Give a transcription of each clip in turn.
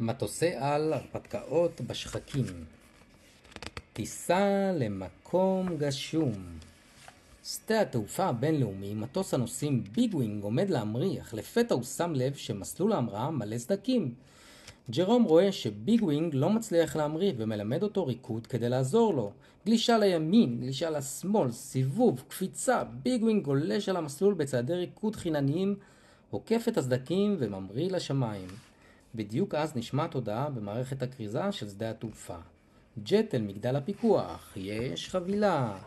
מטוסי על הרפתקאות בשחקים. טיסה למקום גשום. שדה התעופה הבינלאומי, מטוס הנוסעים ביג ווינג עומד להמריא, אך לפתע הוא שם לב שמסלול ההמראה מלא סדקים. ג'רום רואה שביג ווינג לא מצליח להמריא ומלמד אותו ריקוד כדי לעזור לו. גלישה לימין, גלישה לשמאל, סיבוב, קפיצה, ביג ווינג גולש על המסלול בצעדי ריקוד חינניים, עוקף את הסדקים וממריא לשמיים. בדיוק אז נשמעת הודעה במערכת הכריזה של שדה התעופה. ג'ט אל מגדל הפיקוח, יש חבילה.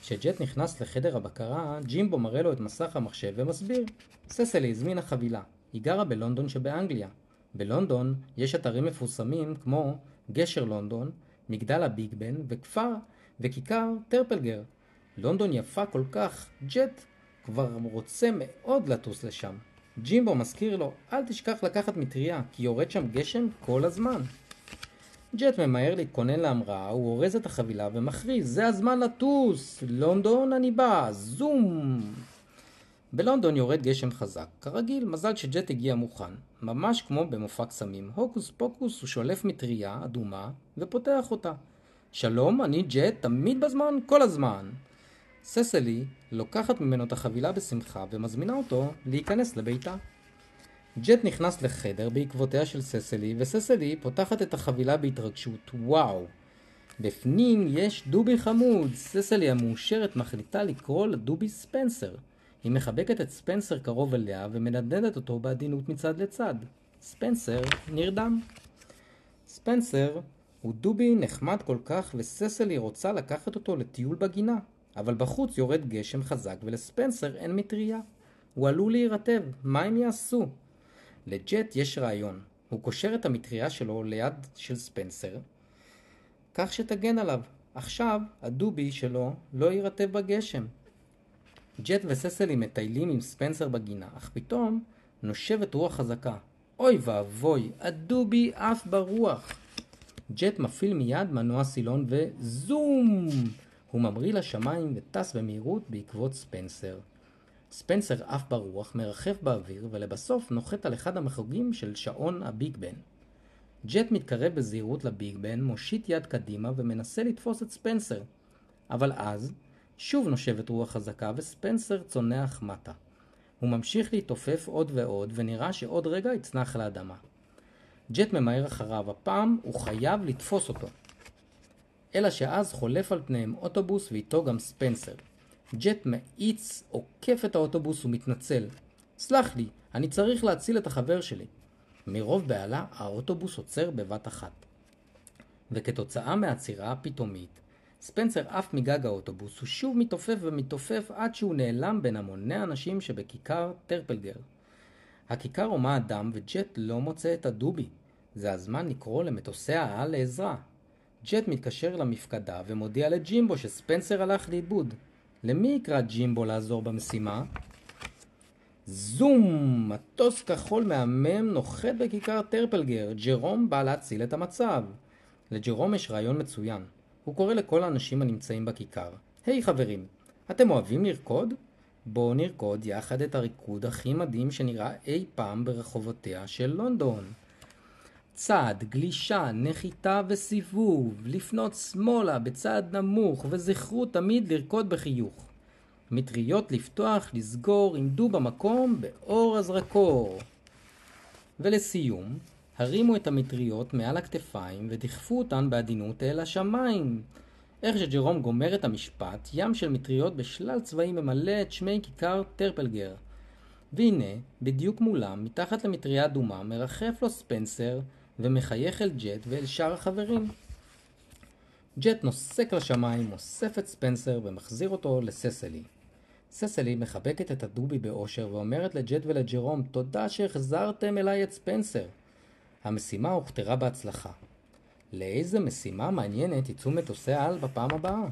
כשג'ט נכנס לחדר הבקרה, ג'ימבו מראה לו את מסך המחשב ומסביר. ססלי הזמינה חבילה. היא גרה בלונדון שבאנגליה. בלונדון יש אתרים מפורסמים כמו גשר לונדון, מגדל הביג בן וכפר וכיכר טרפלגר. לונדון יפה כל כך, ג'ט כבר רוצה מאוד לטוס לשם. ג'ימבו מזכיר לו, אל תשכח לקחת מטריה, כי יורד שם גשם כל הזמן. ג'ט ממהר להתכונן להמראה, הוא אורז את החבילה ומכריז, זה הזמן לטוס! לונדון אני בא! זום! בלונדון יורד גשם חזק. כרגיל, מזל שג'ט הגיע מוכן. ממש כמו במופע קסמים. הוקוס פוקוס הוא שולף מטריה אדומה ופותח אותה. שלום, אני ג'ט, תמיד בזמן, כל הזמן. ססלי לוקחת ממנו את החבילה בשמחה ומזמינה אותו להיכנס לביתה. ג'ט נכנס לחדר בעקבותיה של ססלי, וססלי פותחת את החבילה בהתרגשות. וואו! בפנים יש דובי חמוד. ססלי המאושרת מחליטה לקרוא לדובי ספנסר. היא מחבקת את ספנסר קרוב אליה ומנדנדת אותו בעדינות מצד לצד. ספנסר נרדם. ספנסר הוא דובי נחמד כל כך וססלי רוצה לקחת אותו לטיול בגינה. אבל בחוץ יורד גשם חזק ולספנסר אין מטריה. הוא עלול להירטב, מה הם יעשו? לג'ט יש רעיון. הוא קושר את המטריה שלו ליד של ספנסר, כך שתגן עליו. עכשיו הדובי שלו לא יירטב בגשם. ג'ט וססלי מטיילים עם ספנסר בגינה, אך פתאום נושבת רוח חזקה. אוי ואבוי, הדובי עף ברוח. ג'ט מפעיל מיד מנוע סילון וזום! הוא ממריא לשמיים וטס במהירות בעקבות ספנסר. ספנסר עף ברוח, מרחף באוויר, ולבסוף נוחת על אחד המחוגים של שעון הביג בן. ג'ט מתקרב בזהירות לביג בן, מושיט יד קדימה ומנסה לתפוס את ספנסר. אבל אז, שוב נושבת רוח חזקה וספנסר צונח מטה. הוא ממשיך להתעופף עוד ועוד, ונראה שעוד רגע יצנח לאדמה. ג'ט ממהר אחריו, הפעם הוא חייב לתפוס אותו. אלא שאז חולף על פניהם אוטובוס ואיתו גם ספנסר. ג'ט מאיץ, עוקף את האוטובוס ומתנצל. סלח לי, אני צריך להציל את החבר שלי. מרוב בהלה, האוטובוס עוצר בבת אחת. וכתוצאה מהעצירה הפתאומית, ספנסר עף מגג האוטובוס, הוא שוב מתעופף ומתעופף עד שהוא נעלם בין המוני האנשים שבכיכר טרפלגר. הכיכר הומה אדם וג'ט לא מוצא את הדובי. זה הזמן לקרוא למטוסי העל לעזרה. ג'ט מתקשר למפקדה ומודיע לג'ימבו שספנסר הלך לאיבוד. למי יקרא ג'ימבו לעזור במשימה? זום! מטוס כחול מהמם נוחת בכיכר טרפלגר. ג'רום בא להציל את המצב. לג'רום יש רעיון מצוין. הוא קורא לכל האנשים הנמצאים בכיכר. היי hey, חברים, אתם אוהבים לרקוד? בואו נרקוד יחד את הריקוד הכי מדהים שנראה אי פעם ברחובותיה של לונדון. צעד, גלישה, נחיתה וסיבוב, לפנות שמאלה בצעד נמוך, וזכרו תמיד לרקוד בחיוך. מטריות לפתוח, לסגור, עמדו במקום באור הזרקור. ולסיום, הרימו את המטריות מעל הכתפיים ודחפו אותן בעדינות אל השמיים. איך שג'רום גומר את המשפט, ים של מטריות בשלל צבעים ממלא את שמי כיכר טרפלגר. והנה, בדיוק מולם, מתחת למטריה אדומה, מרחף לו ספנסר, ומחייך אל ג'ט ואל שאר החברים. ג'ט נוסק לשמיים, אוסף את ספנסר ומחזיר אותו לססלי. ססלי מחבקת את הדובי באושר ואומרת לג'ט ולג'רום תודה שהחזרתם אליי את ספנסר. המשימה הוכתרה בהצלחה. לאיזה משימה מעניינת יצאו מטוסי העל בפעם הבאה?